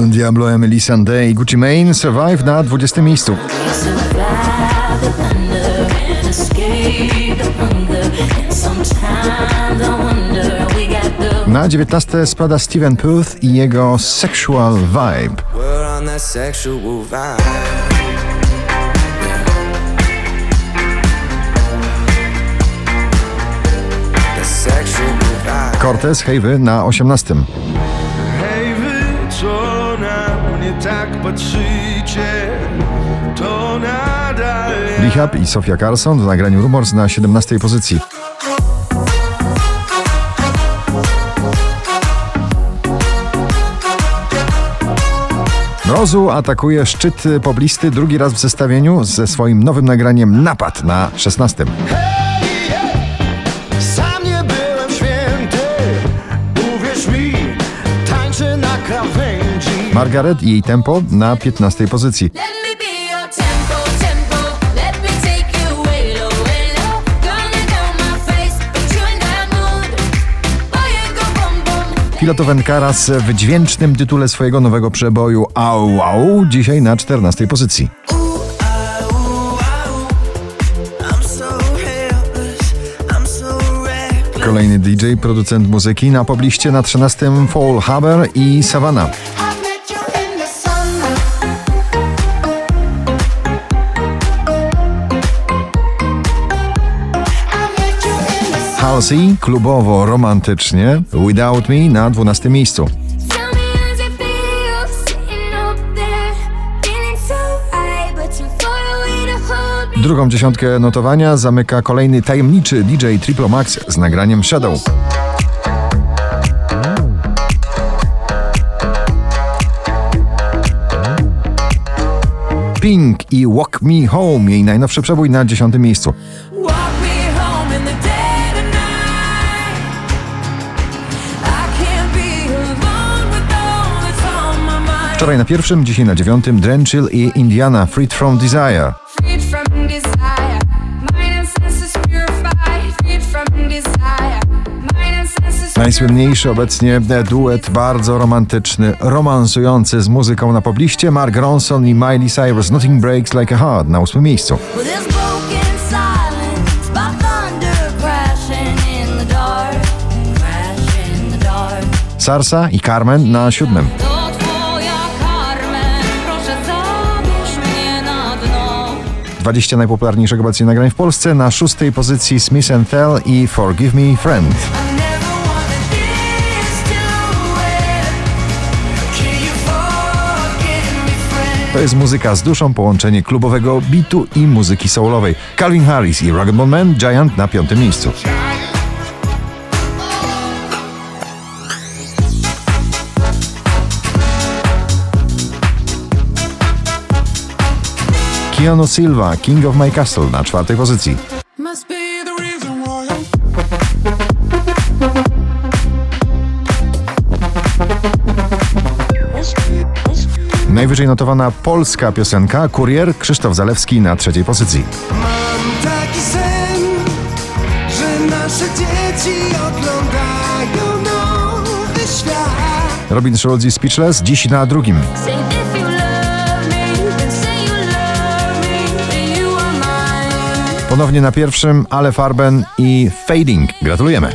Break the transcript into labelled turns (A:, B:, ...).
A: Don Diablo, Emily Sandé i Gucci Mane Survive na 20 miejscu. Na 19 spada Steven Puth i jego Sexual Vibe. Cortez, hej wy, na 18.
B: tak patrzycie, to nadal.
A: Rehab i Sofia Carson w nagraniu Rumors na 17 pozycji. Mrozu atakuje szczyt poblisty drugi raz w zestawieniu ze swoim nowym nagraniem Napad na 16.
C: that mood. Boy, you go boom boom.
A: Filotowen Karas w dźwięcznym tytule swojego nowego przeboju Au Au dzisiaj na 14 pozycji. Kolejny DJ, producent muzyki na pobliście na 13 Fall Haber i Savannah. Halsey, klubowo, romantycznie, Without Me na 12 miejscu. Drugą dziesiątkę notowania zamyka kolejny tajemniczy DJ Triple Max z nagraniem Shadow. Pink i Walk Me Home, jej najnowszy przebój na 10 miejscu. Wczoraj na pierwszym, dzisiaj na dziewiątym Drenchill i Indiana Freed From Desire. Najsłynniejszy obecnie duet bardzo romantyczny, romansujący z muzyką na pobliście Mark Ronson i Miley Cyrus Nothing Breaks Like a Heart na ósmym miejscu. Sarsa i Carmen na siódmym. 20 najpopularniejszych obecnie nagrań w Polsce na szóstej pozycji Smith Tell i forgive me, friend?
D: To
A: jest muzyka z duszą, połączenie klubowego bitu i muzyki soulowej. Calvin Harris i Rugged Man Giant na piątym miejscu. Keanu Silva, King of My Castle na czwartej pozycji. Najwyżej notowana polska piosenka Kurier Krzysztof Zalewski na trzeciej pozycji.
B: Mam taki sen, że nasze dzieci oglądają nowy świat.
A: Robin Schulz i Speechless dziś na drugim. Ponownie na pierwszym Ale Farben i Fading. Gratulujemy.